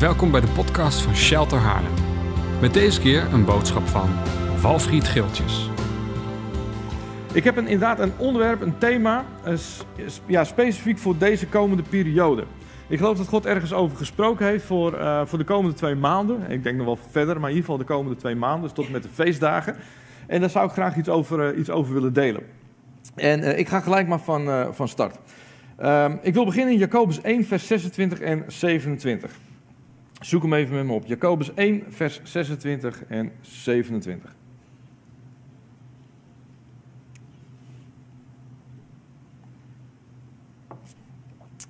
Welkom bij de podcast van Shelter Haarlem. Met deze keer een boodschap van Walfried Geeltjes. Ik heb een, inderdaad een onderwerp, een thema, eh, ja, specifiek voor deze komende periode. Ik geloof dat God ergens over gesproken heeft voor, eh, voor de komende twee maanden. Ik denk nog wel verder, maar in ieder geval de komende twee maanden, dus tot met de feestdagen. En daar zou ik graag iets over, eh, iets over willen delen. En ik ga gelijk maar van, van start. Ehm, ik wil beginnen in Jacobus 1, vers 26 en 27. Zoek hem even met me op. Jacobus 1, vers 26 en 27.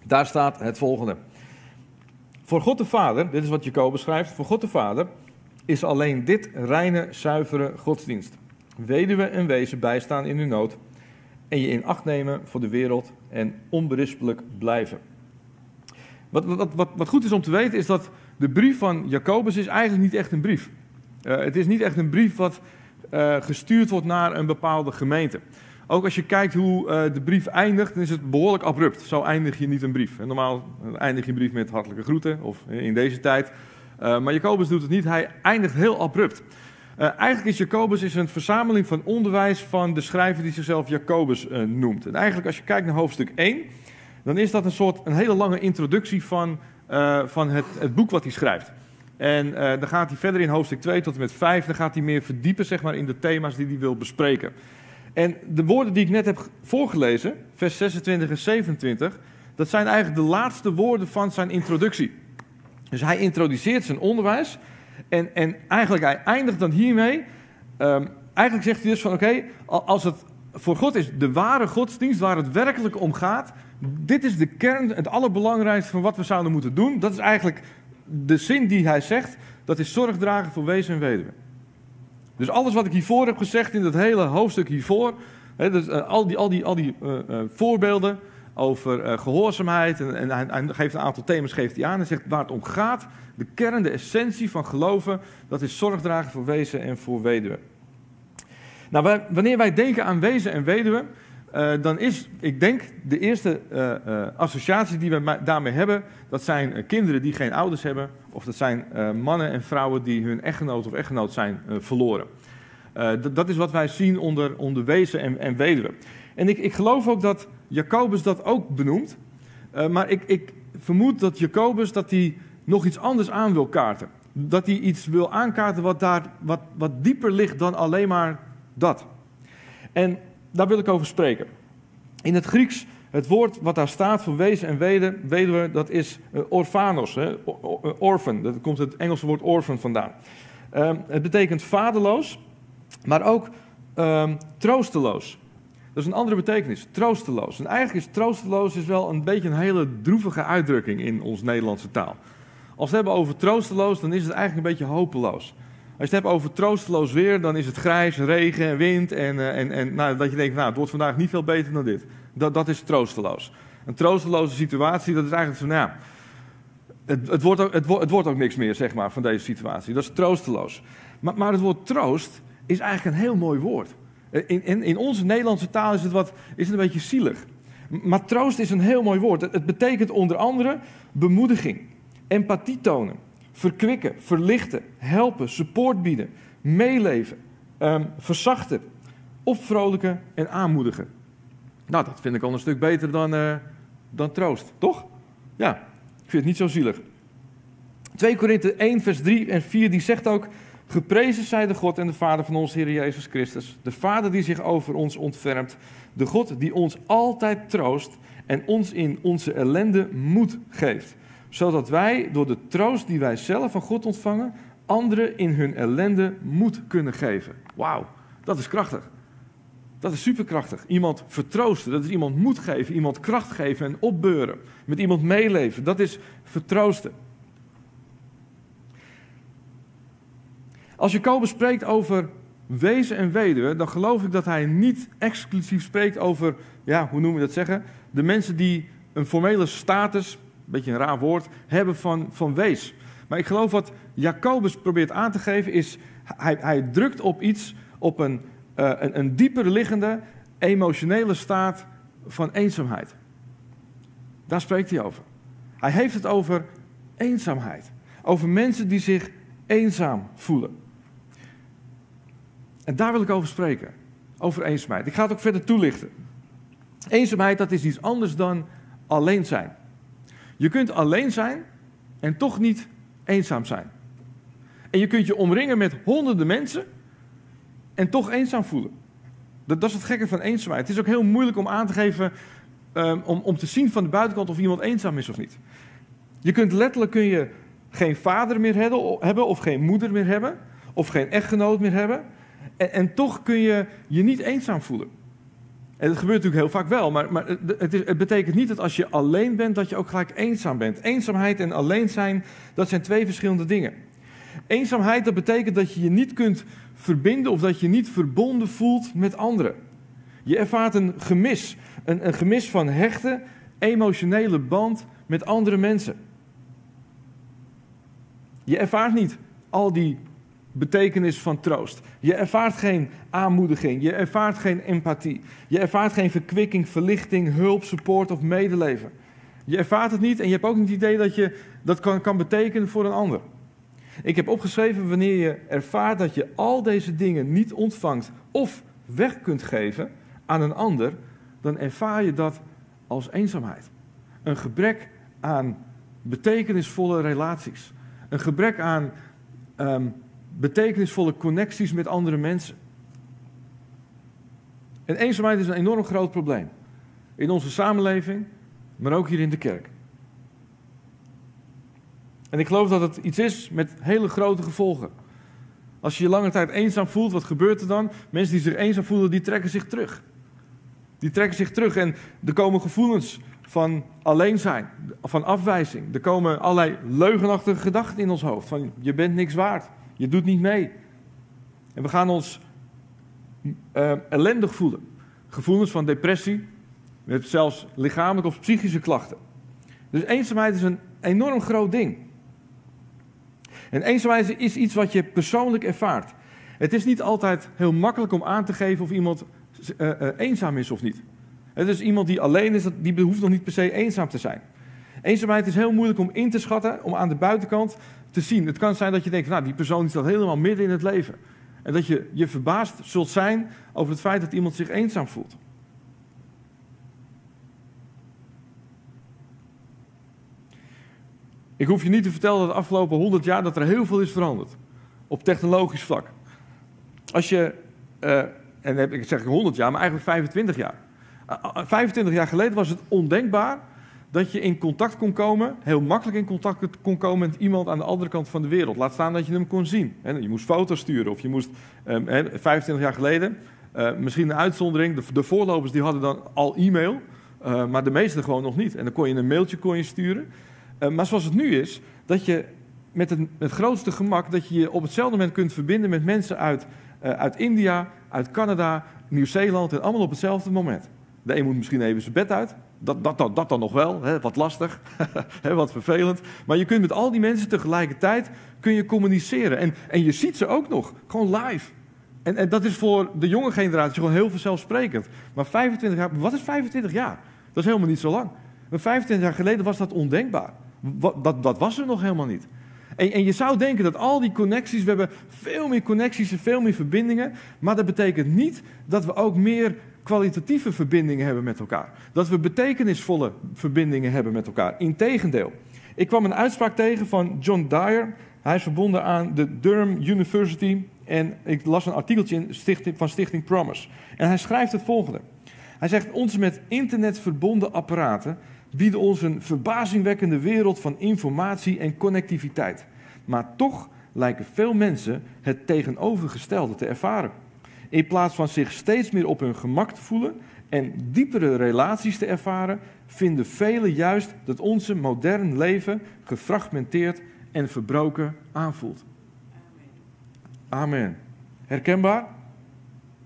Daar staat het volgende. Voor God de Vader, dit is wat Jacobus schrijft, voor God de Vader is alleen dit reine, zuivere godsdienst. Weduwe en wezen bijstaan in hun nood en je in acht nemen voor de wereld en onberispelijk blijven. Wat, wat, wat, wat goed is om te weten is dat de brief van Jacobus is eigenlijk niet echt een brief. Eh, het is niet echt een brief wat eh, gestuurd wordt naar een bepaalde gemeente. Ook als je kijkt hoe eh, de brief eindigt, dan is het behoorlijk abrupt. Zo eindig je niet een brief. Normaal eindig je een brief met hartelijke groeten, of in deze tijd. Maar Jacobus doet het niet, hij eindigt heel abrupt. Eigenlijk is Jacobus is een verzameling van onderwijs van de schrijver die zichzelf Jacobus noemt. En eigenlijk als je kijkt naar hoofdstuk 1, dan is dat een soort een hele lange introductie van, eh, van het, het boek wat hij schrijft. En eh, dan gaat hij verder in hoofdstuk 2 tot en met 5, dan gaat hij meer verdiepen zeg maar, in de thema's die hij wil bespreken. En de woorden die ik net heb voorgelezen, vers 26 en 27, dat zijn eigenlijk de laatste woorden van zijn introductie. Dus hij introduceert zijn onderwijs en, en eigenlijk hij eindigt dan hiermee. Ehm, eigenlijk zegt hij dus van oké, als het voor God is de ware godsdienst waar het werkelijk om gaat, dit is de kern, het allerbelangrijkste van wat we zouden moeten doen. Dat is eigenlijk de zin die hij zegt, dat is zorg dragen voor wezen en weduwe. Dus alles wat ik hiervoor heb gezegd in dat hele hoofdstuk hiervoor, dus, eh, al die, al die, al die eh, eh, voorbeelden over eh, gehoorzaamheid, en, en geeft een aantal thema's geeft hij aan en zegt waar het om gaat, de kern, de essentie van geloven, dat is zorg dragen voor wezen en voor weduwe. Nou, wanneer wij denken aan wezen en weduwe, eh, dan is, ik denk, de eerste eh, eh, associatie die we daarmee hebben, dat zijn kinderen die geen ouders hebben, of dat zijn mannen en vrouwen die hun echtgenoot of echtgenoot zijn verloren. Dat is wat wij zien onder, onder wezen en, en weduwe. En ik, ik geloof ook dat Jacobus dat ook benoemt, maar ik, ik vermoed dat Jacobus dat hij nog iets anders aan wil kaarten. Dat hij iets wil aankaarten wat, daar, wat, wat dieper ligt dan alleen maar dat. En daar wil ik over spreken. In het Grieks, het woord wat daar staat voor wezen en wede- weduwe, dat is eh, orphanos, hè, o- orphan. Dat komt het Engelse woord orphan vandaan. Ehm, het betekent vaderloos, maar ook ehm, troosteloos. Dat is een andere betekenis, troosteloos. En eigenlijk is troosteloos is wel een beetje een hele droevige uitdrukking in ons Nederlandse taal. Als we het hebben over troosteloos, dan is het eigenlijk een beetje hopeloos. Als je het hebt over troosteloos weer, dan is het grijs, regen en wind. En, eh, en, en nou, dat je denkt, nou, het wordt vandaag niet veel beter dan dit. Dat, dat is troosteloos. Een troosteloze situatie, dat is eigenlijk zo, nou het, het, wordt ook, het, ook niks meer, zeg maar, van deze situatie. Dat is troosteloos. Maar, maar het woord troost is eigenlijk een heel mooi woord. In, in, in onze Nederlandse taal is het, wat, is een beetje zielig. Maar troost is een heel mooi woord. Het, het betekent onder andere bemoediging, empathie tonen, verkwikken, verlichten, helpen, support bieden, meeleven, ehm, verzachten, opvrolijken en aanmoedigen. Nou, dat vind ik al een stuk beter dan, eh, dan troost, toch? Ja, ik vind het niet zo zielig. 2 Korinthe 1, vers 3 en 4, die zegt ook... Geprezen zij de God en de Vader van ons Heer Jezus Christus. De Vader die zich over ons ontfermt. De God die ons altijd troost en ons in onze ellende moed geeft. Zodat wij door de troost die wij zelf van God ontvangen... anderen in hun ellende moed kunnen geven. Wauw, dat is krachtig. Dat is superkrachtig. Iemand vertroosten, dat is iemand moed geven, iemand kracht geven en opbeuren. Met iemand meeleven, dat is vertroosten. Als Jacobus spreekt over wezen en weduwe, dan geloof ik dat hij niet exclusief spreekt over, ja, hoe noemen we dat zeggen? De mensen die een formele status, beetje een raar woord, hebben van, van wees. Maar ik geloof wat Jacobus probeert aan te geven is, hij, hij drukt op iets, op een, eh, een, een dieper liggende emotionele staat van eenzaamheid. Daar spreekt hij over. Hij heeft het over eenzaamheid. over mensen die zich eenzaam voelen. En daar wil ik over spreken, over eenzaamheid. Ik ga het ook verder toelichten. Eenzaamheid, dat is iets anders dan alleen zijn. Je kunt alleen zijn en toch niet eenzaam zijn. En je kunt je omringen met honderden mensen en toch eenzaam voelen. Dat, dat is het gekke van eenzaamheid. Het is ook heel moeilijk om aan te geven, um, om, om te zien van de buitenkant of iemand eenzaam is of niet. Je kunt letterlijk kun je geen vader meer hebben of geen moeder meer hebben of geen echtgenoot meer hebben. En, en toch kun je je niet eenzaam voelen. En dat gebeurt natuurlijk heel vaak wel, maar, maar het, is, het, betekent niet dat als je alleen bent, dat je ook gelijk eenzaam bent. Eenzaamheid en alleen zijn, dat zijn twee verschillende dingen. Eenzaamheid, dat betekent dat je je niet kunt verbinden of dat je niet verbonden voelt met anderen. Je ervaart een gemis, een, een gemis van hechte, emotionele band met andere mensen. Je ervaart niet al die betekenis van troost. Je ervaart geen aanmoediging, je ervaart geen empathie. Je ervaart geen verkwikking, verlichting, hulp, support of medeleven. Je ervaart het niet en je hebt ook niet het idee dat je dat kan, kan betekenen voor een ander. Ik heb opgeschreven wanneer je ervaart dat je al deze dingen niet ontvangt of weg kunt geven aan een ander, dan ervaar je dat als eenzaamheid. Een gebrek aan betekenisvolle relaties. Een gebrek aan ehm, betekenisvolle connecties met andere mensen. En eenzaamheid is een enorm groot probleem. In onze samenleving, maar ook hier in de kerk. En ik geloof dat het iets is met hele grote gevolgen. Als je je lange tijd eenzaam voelt, wat gebeurt er dan? Mensen die zich eenzaam voelen, die trekken zich terug. Die trekken zich terug en er komen gevoelens van alleen zijn, van afwijzing. Er komen allerlei leugenachtige gedachten in ons hoofd. Van je bent niks waard, je doet niet mee. En we gaan ons uh, ellendig voelen. Gevoelens van depressie, met zelfs lichamelijke of psychische klachten. Dus eenzaamheid is een enorm groot ding. En eenzaamheid is iets wat je persoonlijk ervaart. Het is niet altijd heel makkelijk om aan te geven of iemand uh, uh, eenzaam is of niet. Het is iemand die alleen is, die hoeft nog niet per se eenzaam te zijn. Eenzaamheid is heel moeilijk om in te schatten, om aan de buitenkant te zien. Het kan zijn dat je denkt, nou die persoon staat helemaal midden in het leven. En dat je je verbaasd zult zijn over het feit dat iemand zich eenzaam voelt. Ik hoef je niet te vertellen dat de afgelopen 100 jaar dat er heel veel is veranderd. Op technologisch vlak. Als je, uh, en ik zeg ik 100 jaar, maar eigenlijk 25 jaar. 25 jaar geleden was het ondenkbaar dat je in contact kon komen, heel makkelijk in contact kon komen met iemand aan de andere kant van de wereld. Laat staan dat je hem kon zien. Je moest foto's sturen of je moest, 25 ehm, jaar geleden, eh, misschien een uitzondering, de voorlopers die hadden dan al e-mail, eh, maar de meesten gewoon nog niet. En dan kon je een mailtje kon je sturen. Eh, maar zoals het nu is, dat je met het, grootste gemak, dat je je op hetzelfde moment kunt verbinden met mensen uit, uit India, uit Canada, Nieuw-Zeeland en allemaal op hetzelfde moment. De een moet misschien even zijn bed uit. Dat, dat, dat, dat dan nog wel, hè, wat lastig, hè, wat vervelend. Maar je kunt met al die mensen tegelijkertijd kun je communiceren. En, en je ziet ze ook nog, gewoon live. En, en dat is voor de jonge generatie gewoon heel vanzelfsprekend. Maar 25 jaar, wat is 25 jaar? Dat is helemaal niet zo lang. Maar 25 jaar geleden was dat ondenkbaar. Dat, dat was er nog helemaal niet. En, en, je zou denken dat al die connecties, we hebben veel meer connecties en veel meer verbindingen. Maar dat betekent niet dat we ook meer kwalitatieve verbindingen hebben met elkaar. Dat we betekenisvolle verbindingen hebben met elkaar. Integendeel. Ik kwam een uitspraak tegen van John Dyer. Hij is verbonden aan de Durham University. En ik las een artikeltje in van Stichting Promise. En hij schrijft het volgende. Hij zegt: Ons met internet verbonden apparaten bieden ons een verbazingwekkende wereld van informatie en connectiviteit. Maar toch lijken veel mensen het tegenovergestelde te ervaren. In plaats van zich steeds meer op hun gemak te voelen en diepere relaties te ervaren, vinden velen juist dat onze modern leven gefragmenteerd en verbroken aanvoelt. Amen. Herkenbaar?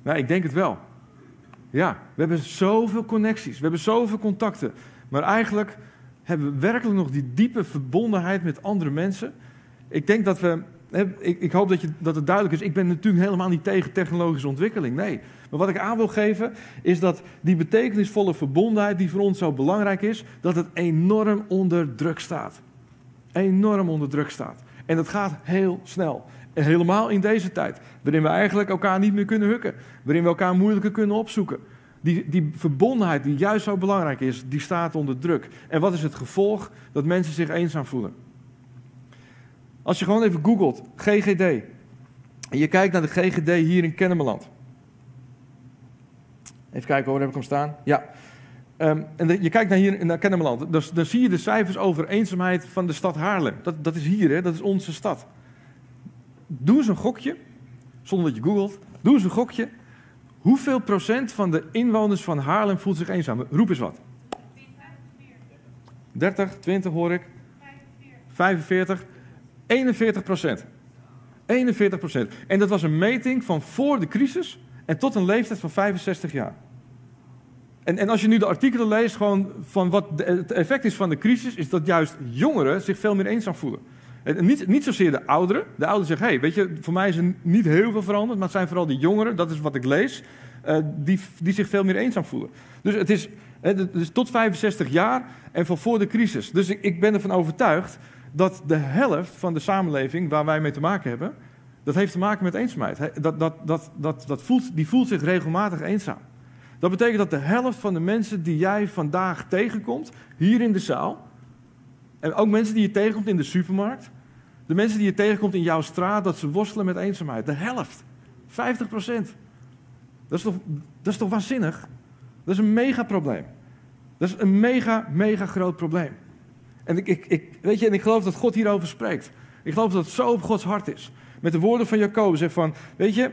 Nou, ik denk het wel. Ja, we hebben zoveel connecties, we hebben zoveel contacten. Maar eigenlijk hebben we werkelijk nog die diepe verbondenheid met andere mensen. Ik denk dat we ik, ik, hoop dat, je, dat het duidelijk is. Ik ben natuurlijk helemaal niet tegen technologische ontwikkeling. Nee. Maar wat ik aan wil geven is dat die betekenisvolle verbondenheid die voor ons zo belangrijk is, dat het enorm onder druk staat. enorm onder druk staat. En dat gaat heel snel. En helemaal in deze tijd, waarin we eigenlijk elkaar niet meer kunnen hukken. Waarin we elkaar moeilijker kunnen opzoeken. Die, die verbondenheid die juist zo belangrijk is, die staat onder druk. En wat is het gevolg? Dat mensen zich eenzaam voelen. Als je gewoon even googelt, GGD. En je kijkt naar de GGD hier in Kennemerland. Even kijken, waar heb ik hem staan? Ja. Ehm, en je kijkt naar hier naar Kennemerland. Dus, dan zie je de cijfers over eenzaamheid van de stad Haarlem. Dat, dat is hier, hè? dat is onze stad. Doe eens een gokje, zonder dat je googelt. Doe eens een gokje. Hoeveel procent van de inwoners van Haarlem voelt zich eenzaam? Roep eens wat. 30, 20 hoor ik. 45, 41 procent. 41 procent. En dat was een meting van voor de crisis en tot een leeftijd van 65 jaar. En, en als je nu de artikelen leest, gewoon van wat het effect is van de crisis, is dat juist jongeren zich veel meer eenzaam voelen. En niet, niet zozeer de ouderen. De ouderen zeggen, hey, weet je, voor mij is er niet heel veel veranderd, maar het zijn vooral de jongeren, dat is wat ik lees, uh, die, die zich veel meer eenzaam voelen. Dus het is, het is tot 65 jaar en van voor de crisis. Dus ik, ik ben ervan overtuigd dat de helft van de samenleving waar wij mee te maken hebben, dat heeft te maken met eenzaamheid. Dat, dat, dat, dat, dat voelt, die voelt zich regelmatig eenzaam. Dat betekent dat de helft van de mensen die jij vandaag tegenkomt, hier in de zaal, en ook mensen die je tegenkomt in de supermarkt, de mensen die je tegenkomt in jouw straat, dat ze worstelen met eenzaamheid. De helft. 50 procent. Dat is, toch, dat is toch waanzinnig? Dat is een mega probleem. Dat is een mega, mega groot probleem. En ik, ik, ik, weet je, en ik geloof dat God hierover spreekt. Ik geloof dat het zo op Gods hart is. Met de woorden van Jacobus zegt van, weet je,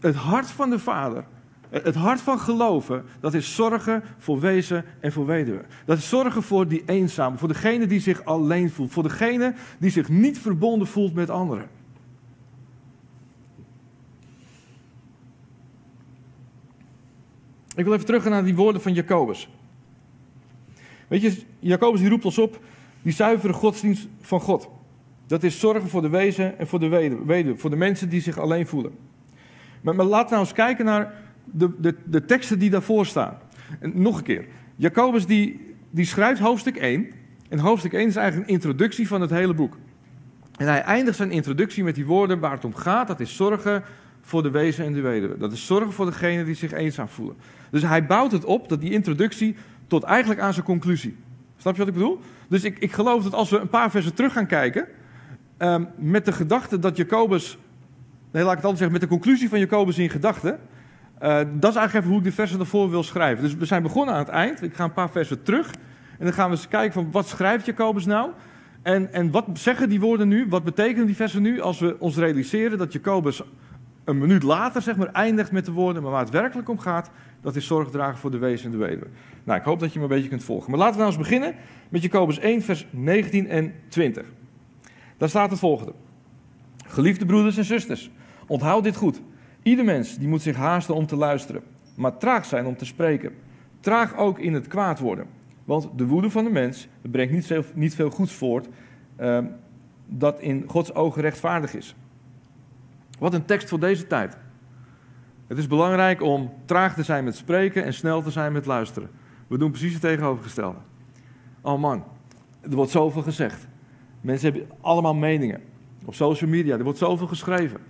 het hart van de Vader het hart van geloven, dat is zorgen voor wezen en voor weduwe. Dat is zorgen voor die eenzame, voor degene die zich alleen voelt, voor degene die zich niet verbonden voelt met anderen. Ik wil even terug naar die woorden van Jacobus. Weet je, Jacobus die roept ons op die zuivere godsdienst van God. Dat is zorgen voor de wezen en voor de weduwe, voor de mensen die zich alleen voelen. Maar, laten we nou eens kijken naar de, de, de teksten die daarvoor staan. En nog een keer. Jacobus die, die schrijft hoofdstuk 1. En hoofdstuk 1 is eigenlijk een introductie van het hele boek. En hij eindigt zijn introductie met die woorden waar het om gaat. Dat is zorgen voor de wezen en de weduwe. Dat is zorgen voor degene die zich eenzaam voelen. Dus hij bouwt het op, dat die introductie, tot eigenlijk aan zijn conclusie. Snap je wat ik bedoel? Dus ik, ik geloof dat als we een paar versen terug gaan kijken... Ehm, met de gedachte dat Jacobus... Nee, laat ik het altijd zeggen, met de conclusie van Jacobus in gedachten... Uh, dat is eigenlijk even hoe ik de versen ervoor wil schrijven. Dus we zijn begonnen aan het eind. Ik ga een paar versen terug. En dan gaan we eens kijken van wat schrijft Jacobus nou? En, en wat zeggen die woorden nu? Wat betekenen die versen nu als we ons realiseren dat Jacobus een minuut later zeg maar, eindigt met de woorden, maar waar het werkelijk om gaat, dat is zorg dragen voor de wezen en de weduwe. Nou, ik hoop dat je me een beetje kunt volgen. Maar laten we nou eens beginnen met Jacobus 1, vers 19 en 20. Daar staat het volgende. Geliefde broeders en zusters, onthoud dit goed. Ieder mens die moet zich haasten om te luisteren, maar traag zijn om te spreken. Traag ook in het kwaad worden. Want de woede van de mens brengt niet veel, veel goeds voort uh, dat in Gods ogen rechtvaardig is. Wat een tekst voor deze tijd. Het is belangrijk om traag te zijn met spreken en snel te zijn met luisteren. We doen precies het tegenovergestelde. Oh man, er wordt zoveel gezegd. Mensen hebben allemaal meningen. Op social media, er wordt zoveel geschreven.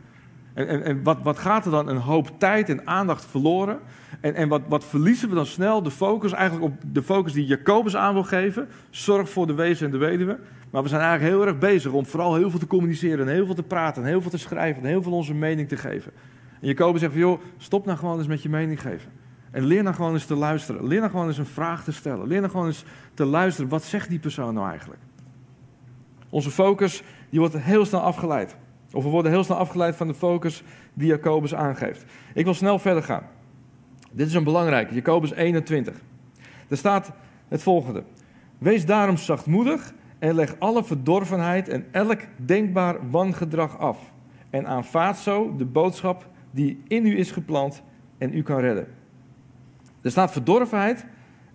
En, en, en wat, wat, gaat er dan een hoop tijd en aandacht verloren? En, en wat, wat, verliezen we dan snel? De focus eigenlijk op de focus die Jacobus aan wil geven. Zorg voor de wezen en de weduwe. Maar we zijn eigenlijk heel erg bezig om vooral heel veel te communiceren. En heel veel te praten. En heel veel te schrijven. En heel veel onze mening te geven. En Jacobus zegt van joh, stop nou gewoon eens met je mening geven. En leer nou gewoon eens te luisteren. Leer nou gewoon eens een vraag te stellen. Leer nou gewoon eens te luisteren. Wat zegt die persoon nou eigenlijk? Onze focus die wordt heel snel afgeleid. Of we worden heel snel afgeleid van de focus die Jacobus aangeeft. Ik wil snel verder gaan. Dit is een belangrijke, Jacobus 21. Er staat het volgende. Wees daarom zachtmoedig en leg alle verdorvenheid en elk denkbaar wangedrag af. En aanvaard zo de boodschap die in u is geplant en u kan redden. Er staat verdorvenheid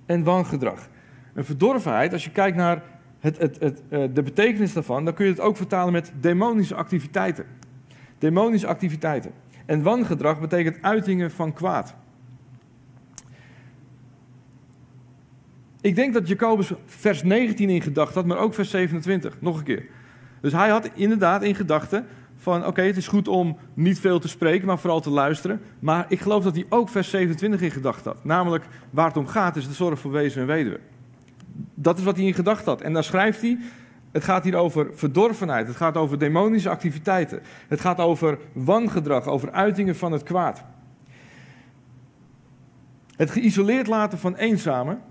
en wangedrag. Een verdorvenheid, als je kijkt naar het, het, het, eh, de betekenis daarvan, dan kun je het ook vertalen met demonische activiteiten. Demonische activiteiten. En wangedrag betekent uitingen van kwaad. Ik denk dat Jacobus vers 19 in gedachten had, maar ook vers 27. Nog een keer. Dus hij had inderdaad in gedachten van oké, het is goed om niet veel te spreken, maar vooral te luisteren. Maar ik geloof dat hij ook vers 27 in gedachten had. Namelijk, waar het om gaat is de zorg voor wezen en weduwe. Dat is wat hij in gedachten had. En dan schrijft hij, het gaat hier over verdorvenheid, het gaat over demonische activiteiten. Het gaat over wangedrag, over uitingen van het kwaad. Het geïsoleerd laten van eenzamen,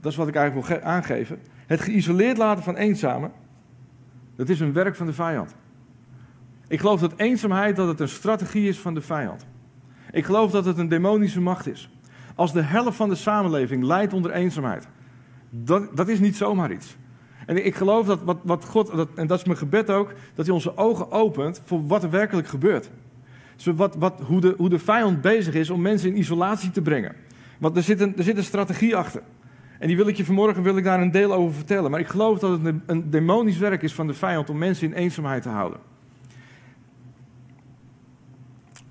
dat is wat ik eigenlijk wil aangeven. Het geïsoleerd laten van eenzamen, dat is een werk van de vijand. Ik geloof dat eenzaamheid dat het een strategie is van de vijand. Ik geloof dat het een demonische macht is. Als de helft van de samenleving lijdt onder eenzaamheid, dat, dat is niet zomaar iets. En ik geloof dat wat, wat God, dat, en dat is mijn gebed ook, dat hij onze ogen opent voor wat er werkelijk gebeurt. Dus wat, wat, hoe, de, hoe de vijand bezig is om mensen in isolatie te brengen. Want er zit, een, er zit een strategie achter. En die wil ik je vanmorgen wil ik daar een deel over vertellen. Maar ik geloof dat het een, een demonisch werk is van de vijand om mensen in eenzaamheid te houden.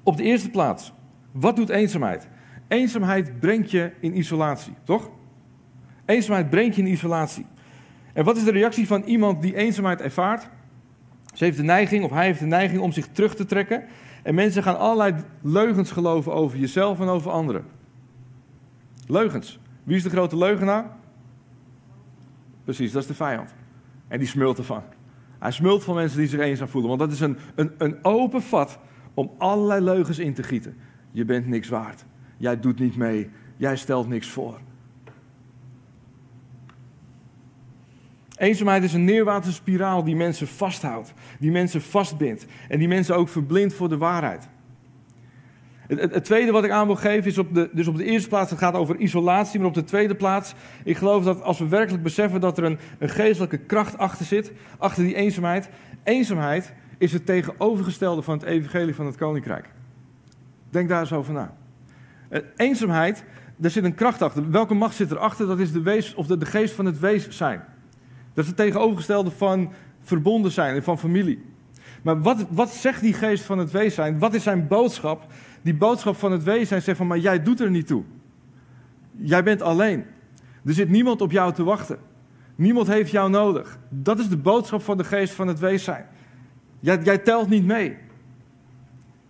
Op de eerste plaats, wat doet eenzaamheid? Eenzaamheid brengt je in isolatie, toch? Eenzaamheid brengt je in isolatie. En wat is de reactie van iemand die eenzaamheid ervaart? Ze heeft de neiging, of hij heeft de neiging om zich terug te trekken. En mensen gaan allerlei leugens geloven over jezelf en over anderen. Leugens. Wie is de grote leugenaar? Precies, dat is de vijand. En die smult ervan. Hij smult van mensen die zich eenzaam voelen. Want dat is een, een, een open vat om allerlei leugens in te gieten. Je bent niks waard. Jij doet niet mee. Jij stelt niks voor. Eenzaamheid is een neerwaartse spiraal die mensen vasthoudt, die mensen vastbindt en die mensen ook verblindt voor de waarheid. Het, tweede wat ik aan wil geven is op de, dus op de eerste plaats, het gaat over isolatie, maar op de tweede plaats, ik geloof dat als we werkelijk beseffen dat er een, een geestelijke kracht achter zit, achter die eenzaamheid. Eenzaamheid is het tegenovergestelde van het evangelie van het koninkrijk. Denk daar eens over na. Eh, eenzaamheid, daar zit een kracht achter. Welke macht zit erachter? Dat is de, wees, of de, de geest van het wees zijn. Dat is het tegenovergestelde van verbonden zijn en van familie. Maar wat, wat zegt die geest van het wees zijn? Wat is zijn boodschap? Die boodschap van het wees zijn zegt van, maar jij doet er niet toe. Jij bent alleen. Er zit niemand op jou te wachten. Niemand heeft jou nodig. Dat is de boodschap van de geest van het wees zijn. Jij, jij telt niet mee.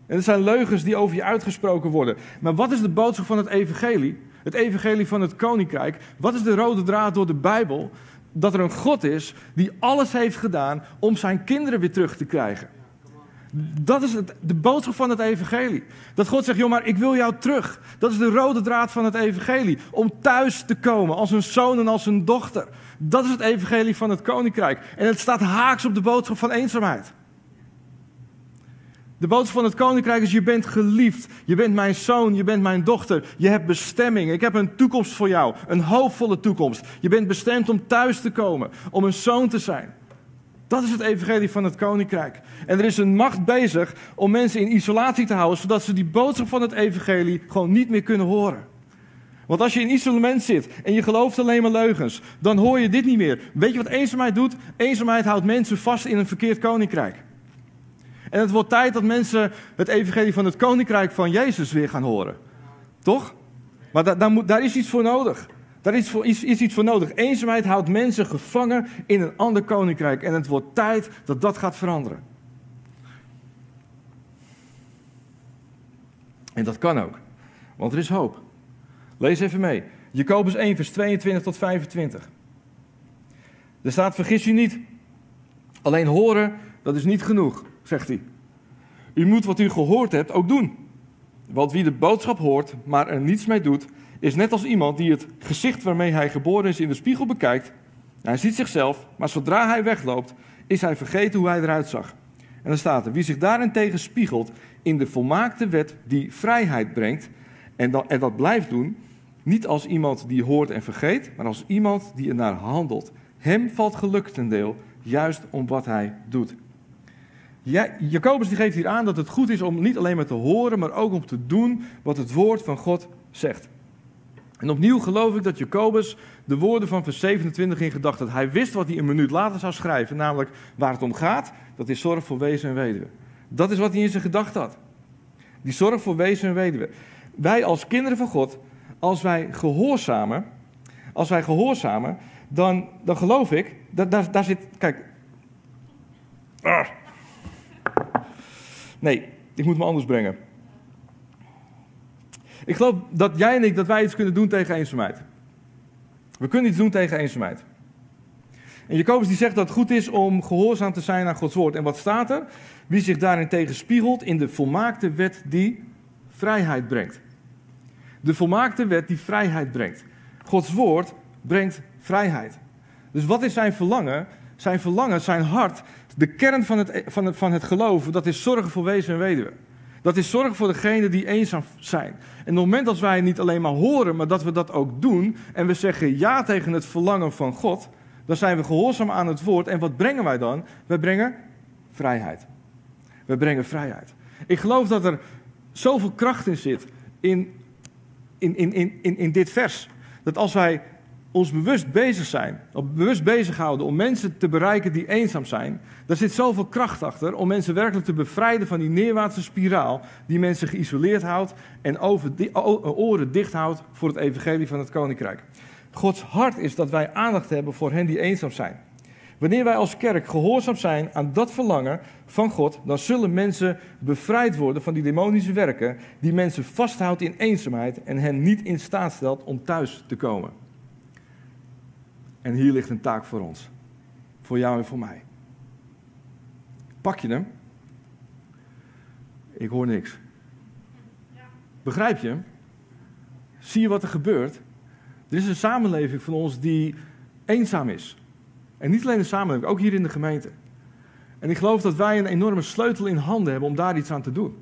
En er zijn leugens die over je uitgesproken worden. Maar wat is de boodschap van het evangelie? Het evangelie van het koninkrijk. Wat is de rode draad door de Bijbel? Dat er een God is die alles heeft gedaan om zijn kinderen weer terug te krijgen. Dat is het, de boodschap van het evangelie. Dat God zegt, joh, maar ik wil jou terug. Dat is de rode draad van het evangelie. Om thuis te komen als een zoon en als een dochter. Dat is het evangelie van het koninkrijk. En het staat haaks op de boodschap van eenzaamheid. De boodschap van het koninkrijk is: je bent geliefd. Je bent mijn zoon, je bent mijn dochter. Je hebt bestemming. Ik heb een toekomst voor jou. Een hoopvolle toekomst. Je bent bestemd om thuis te komen, om een zoon te zijn. Dat is het evangelie van het koninkrijk. En er is een macht bezig om mensen in isolatie te houden, zodat ze die boodschap van het evangelie gewoon niet meer kunnen horen. Want als je in isolement zit en je gelooft alleen maar leugens, dan hoor je dit niet meer. Weet je wat eenzaamheid doet? Eenzaamheid houdt mensen vast in een verkeerd koninkrijk. En het wordt tijd dat mensen het evangelie van het koninkrijk van Jezus weer gaan horen. Toch? Maar da daar, moet, daar is iets voor nodig. Daar is, voor, is, is iets voor nodig. Eenzaamheid houdt mensen gevangen in een ander koninkrijk. En het wordt tijd dat dat gaat veranderen. En dat kan ook. Want er is hoop. Lees even mee. Jacobus 1, vers 22 tot 25. Er staat: Vergis je niet. Alleen horen, dat is niet genoeg zegt hij. U moet wat u gehoord hebt ook doen. Want wie de boodschap hoort, maar er niets mee doet, is net als iemand die het gezicht waarmee hij geboren is in de spiegel bekijkt. Hij ziet zichzelf, maar zodra hij wegloopt, is hij vergeten hoe hij eruit zag. En dan staat er, wie zich daarentegen spiegelt in de volmaakte wet die vrijheid brengt, en dat, en dat blijft doen, niet als iemand die hoort en vergeet, maar als iemand die er naar handelt. Hem valt geluk ten deel, juist om wat hij doet. Ja, Jacobus die geeft hier aan dat het goed is om niet alleen maar te horen, maar ook om te doen wat het woord van God zegt. En opnieuw geloof ik dat Jacobus de woorden van vers 27 in gedachten had. Hij wist wat hij een minuut later zou schrijven, namelijk waar het om gaat, dat is zorg voor wezen en weduwe. Dat is wat hij in zijn gedachten had. Die zorg voor wezen en weduwe. Wij als kinderen van God, als wij gehoorzamen, als wij gehoorzamen, dan, dan geloof ik, daar, daar zit, kijk. Ah. Nee, ik moet me anders brengen. Ik geloof dat jij en ik, dat wij iets kunnen doen tegen eenzaamheid. We kunnen iets doen tegen eenzaamheid. En Jacobus die zegt dat het goed is om gehoorzaam te zijn aan Gods woord. En wat staat er? Wie zich daarin tegen spiegelt in de volmaakte wet die vrijheid brengt. De volmaakte wet die vrijheid brengt. Gods woord brengt vrijheid. Dus wat is zijn verlangen? Zijn verlangen, zijn hart, de kern van het, van het, van het geloven, dat is zorgen voor wezen en weduwe. Dat is zorgen voor degenen die eenzaam zijn. En op het moment dat wij niet alleen maar horen, maar dat we dat ook doen en we zeggen ja tegen het verlangen van God, dan zijn we gehoorzaam aan het woord. En wat brengen wij dan? Wij brengen vrijheid. We brengen vrijheid. Ik geloof dat er zoveel kracht in zit in, in, in, in, in dit vers. Dat als wij ons bewust bezig zijn, of bewust bezighouden om mensen te bereiken die eenzaam zijn, daar zit zoveel kracht achter om mensen werkelijk te bevrijden van die neerwaartse spiraal die mensen geïsoleerd houdt en over oren dicht houdt voor het evangelie van het koninkrijk. Gods hart is dat wij aandacht hebben voor hen die eenzaam zijn. Wanneer wij als kerk gehoorzaam zijn aan dat verlangen van God, dan zullen mensen bevrijd worden van die demonische werken die mensen vasthoudt in eenzaamheid en hen niet in staat stelt om thuis te komen. En hier ligt een taak voor ons, voor jou en voor mij. Pak je hem? Ik hoor niks. Begrijp je? Zie je wat er gebeurt? Er is een samenleving van ons die eenzaam is. En niet alleen de samenleving, ook hier in de gemeente. En ik geloof dat wij een enorme sleutel in handen hebben om daar iets aan te doen.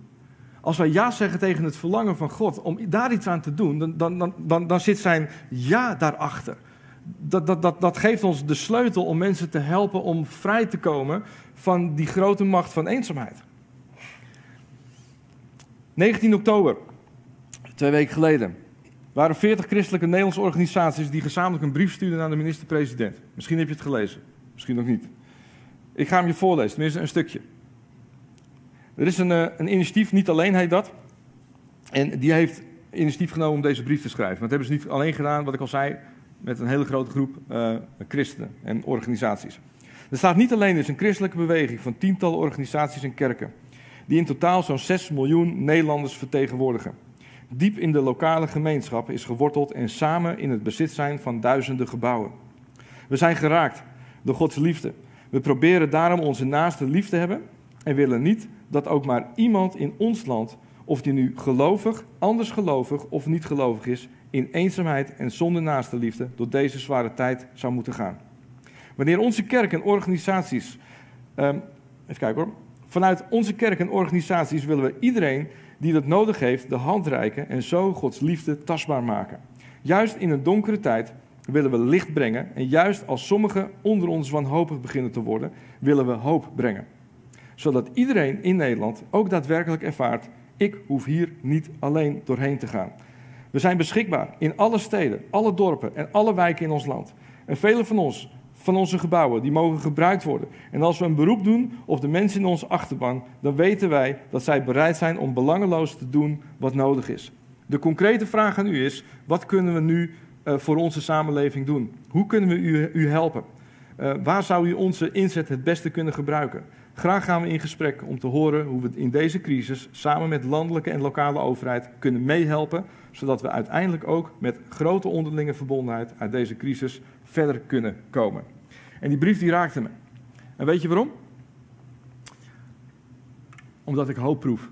Als wij ja zeggen tegen het verlangen van God om daar iets aan te doen, dan, dan, dan, dan, zit zijn ja daarachter. Dat, dat, dat, dat geeft ons de sleutel om mensen te helpen om vrij te komen van die grote macht van eenzaamheid. 19 oktober, twee weken geleden waren 40 christelijke Nederlandse organisaties die gezamenlijk een brief stuurden aan de minister-president. Misschien heb je het gelezen, misschien ook niet. Ik ga hem je voorlezen, tenminste een stukje. Er is een, uh, een initiatief, niet alleen heet dat. En die heeft initiatief genomen om deze brief te schrijven. Maar dat hebben ze niet alleen gedaan, wat ik al zei, met een hele grote groep uh, christenen en organisaties. Er staat niet alleen dus een christelijke beweging van tientallen organisaties en kerken, die in totaal zo'n 6 miljoen Nederlanders vertegenwoordigen diep in de lokale gemeenschap is geworteld en samen in het bezit zijn van duizenden gebouwen. We zijn geraakt door Gods liefde. We proberen daarom onze naaste lief te hebben en willen niet dat ook maar iemand in ons land, of die nu gelovig, anders gelovig of niet gelovig is, in eenzaamheid en zonder naaste liefde door deze zware tijd zou moeten gaan. Wanneer onze kerk en organisaties, um, even kijken hoor, vanuit onze kerk en organisaties willen we iedereen die dat nodig heeft de hand reiken en zo Gods liefde tastbaar maken. Juist in een donkere tijd willen we licht brengen en juist als sommigen onder ons wanhopig beginnen te worden, willen we hoop brengen. Zodat iedereen in Nederland ook daadwerkelijk ervaart, ik hoef hier niet alleen doorheen te gaan. We zijn beschikbaar in alle steden, alle dorpen en alle wijken in ons land. En velen van ons van onze gebouwen, die mogen gebruikt worden. En als we een beroep doen op de mensen in onze achterban, dan weten wij dat zij bereid zijn om belangeloos te doen wat nodig is. De concrete vraag aan u is: wat kunnen we nu uh, voor onze samenleving doen? Hoe kunnen we u, u helpen? Uh, waar zou u onze inzet het beste kunnen gebruiken? Graag gaan we in gesprek om te horen hoe we in deze crisis samen met landelijke en lokale overheid kunnen meehelpen, zodat we uiteindelijk ook met grote onderlinge verbondenheid uit deze crisis verder kunnen komen. En die brief die raakte me. En weet je waarom? Omdat ik hoop proef.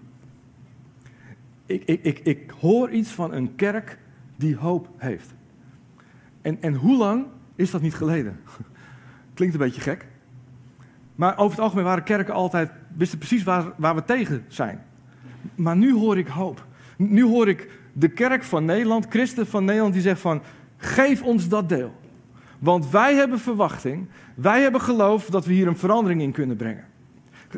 Ik, ik, ik, ik hoor iets van een kerk die hoop heeft. En, en hoe lang is dat niet geleden? Klinkt een beetje gek. Maar over het algemeen waren kerken altijd, wisten precies waar, waar we tegen zijn. Maar nu hoor ik hoop. Nu hoor ik de kerk van Nederland, christen van Nederland, die zegt van, geef ons dat deel. Want wij hebben verwachting, wij hebben geloof dat we hier een verandering in kunnen brengen.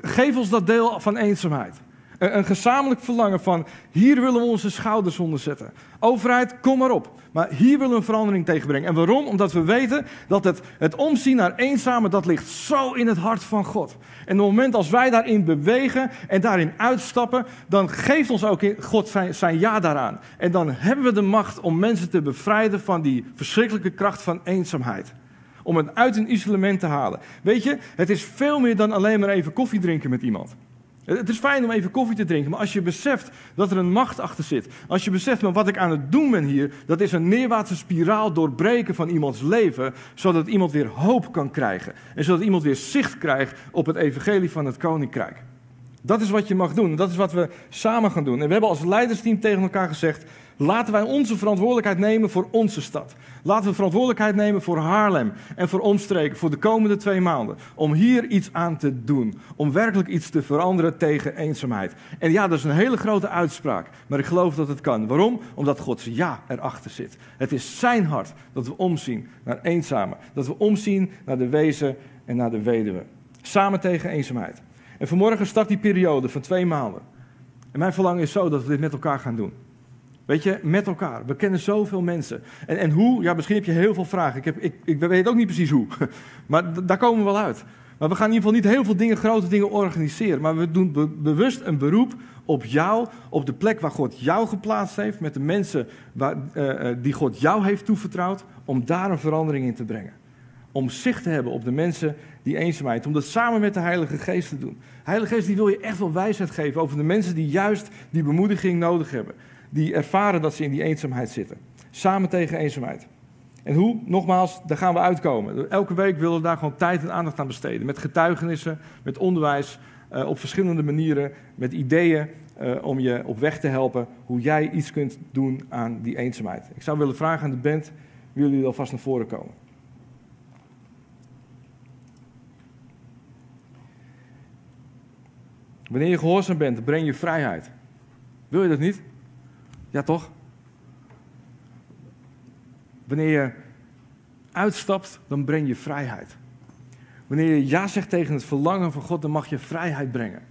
Geef ons dat deel van eenzaamheid. Een, gezamenlijk verlangen van hier willen we onze schouders onder zetten. Overheid, kom maar op. Maar hier willen we een verandering tegenbrengen. En waarom? Omdat we weten dat het, het omzien naar eenzamen, dat ligt zo in het hart van God. En op het moment als wij daarin bewegen en daarin uitstappen, dan geeft ons ook God zijn, zijn ja daaraan. En dan hebben we de macht om mensen te bevrijden van die verschrikkelijke kracht van eenzaamheid. Om het uit een isolement te halen. Weet je, het is veel meer dan alleen maar even koffie drinken met iemand. Het is fijn om even koffie te drinken, maar als je beseft dat er een macht achter zit, als je beseft wat ik aan het doen ben hier, dat is een neerwaartse spiraal doorbreken van iemands leven, zodat iemand weer hoop kan krijgen en zodat iemand weer zicht krijgt op het evangelie van het koninkrijk. Dat is wat je mag doen. Dat is wat we samen gaan doen. En we hebben als leidersteam tegen elkaar gezegd: laten wij onze verantwoordelijkheid nemen voor onze stad. Laten we verantwoordelijkheid nemen voor Haarlem en voor omstreken voor de komende twee maanden. Om hier iets aan te doen. Om werkelijk iets te veranderen tegen eenzaamheid. En ja, dat is een hele grote uitspraak. Maar ik geloof dat het kan. Waarom? Omdat Gods ja erachter zit. Het is zijn hart dat we omzien naar eenzamen. Dat we omzien naar de wezen en naar de weduwe. Samen tegen eenzaamheid. En vanmorgen start die periode van twee maanden. En mijn verlangen is zo dat we dit met elkaar gaan doen. Weet je, met elkaar. We kennen zoveel mensen. En, en hoe? Ja, misschien heb je heel veel vragen. Ik, heb, ik, ik weet ook niet precies hoe. Maar daar komen we wel uit. Maar we gaan in ieder geval niet heel veel dingen, grote dingen organiseren. Maar we doen bewust een beroep op jou, op de plek waar God jou geplaatst heeft. Met de mensen waar, uh, die God jou heeft toevertrouwd. Om daar een verandering in te brengen. Om zicht te hebben op de mensen die eenzaamheid. Om dat samen met de Heilige Geest te doen. Heilige Geest die wil je echt wel wijsheid geven over de mensen die juist die bemoediging nodig hebben die ervaren dat ze in die eenzaamheid zitten. Samen tegen eenzaamheid. En hoe? Nogmaals, daar gaan we uitkomen. Elke week willen we daar gewoon tijd en aandacht aan besteden. Met getuigenissen, met onderwijs, uh, op verschillende manieren, met ideeën uh, om je op weg te helpen hoe jij iets kunt doen aan die eenzaamheid. Ik zou willen vragen aan de band, willen jullie alvast naar voren komen? Wanneer je gehoorzaam bent, breng je vrijheid. Wil je dat niet? Ja, toch? Wanneer je uitstapt, dan breng je vrijheid. Wanneer je ja zegt tegen het verlangen van God, dan mag je vrijheid brengen.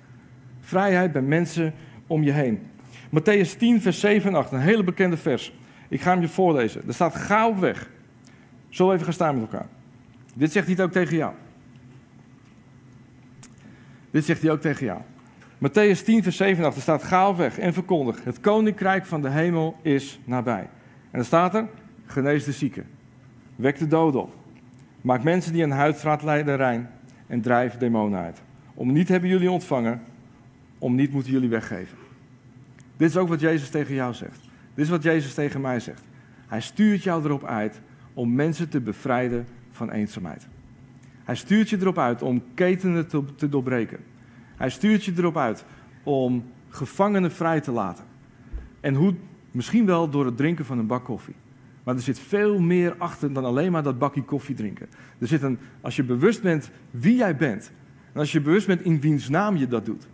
Vrijheid bij mensen om je heen. Matthäus 10, vers 7 en 8, een hele bekende vers. Ik ga hem je voorlezen. Er staat: Ga op weg. Zo even gaan staan met elkaar. Dit zegt hij ook tegen jou. Dit zegt hij ook tegen jou. Matthäus 10, vers 7 er staat: Ga weg en verkondig: Het koninkrijk van de hemel is nabij. En dan staat er: Genees de zieken, wek de doden op, maak mensen die aan huidvraat lijden rein en drijf demonen uit. Om niet hebben jullie ontvangen, om niet moeten jullie weggeven. Dit is ook wat Jezus tegen jou zegt. Dit is wat Jezus tegen mij zegt. Hij stuurt jou erop uit om mensen te bevrijden van eenzaamheid. Hij stuurt je erop uit om ketenen te, te doorbreken. Hij stuurt je erop uit om gevangenen vrij te laten. En hoe? Misschien wel door het drinken van een bak koffie. Maar er zit veel meer achter dan alleen maar dat bakje koffie drinken. Er zit een, als je bewust bent wie jij bent, en als je bewust bent in wiens naam je dat doet,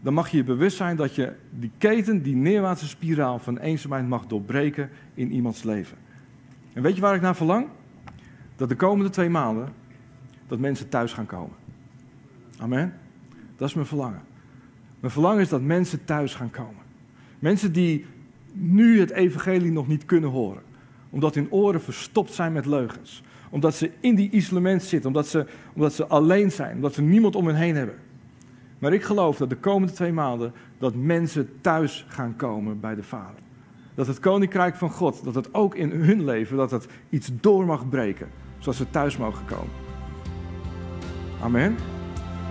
dan mag je je bewust zijn dat je die keten, die neerwaartse spiraal van eenzaamheid mag doorbreken in iemands leven. En weet je waar ik naar verlang? Dat de komende twee maanden, dat mensen thuis gaan komen. Amen. Dat is mijn verlangen. Mijn verlangen is dat mensen thuis gaan komen. Mensen die nu het evangelie nog niet kunnen horen. Omdat hun oren verstopt zijn met leugens. Omdat ze in die isolement zitten. Omdat ze, omdat ze alleen zijn. Omdat ze niemand om hen heen hebben. Maar ik geloof dat de komende twee maanden dat mensen thuis gaan komen bij de Vader. Dat het koninkrijk van God, dat het ook in hun leven, dat het iets door mag breken. Zodat ze thuis mogen komen. Amen.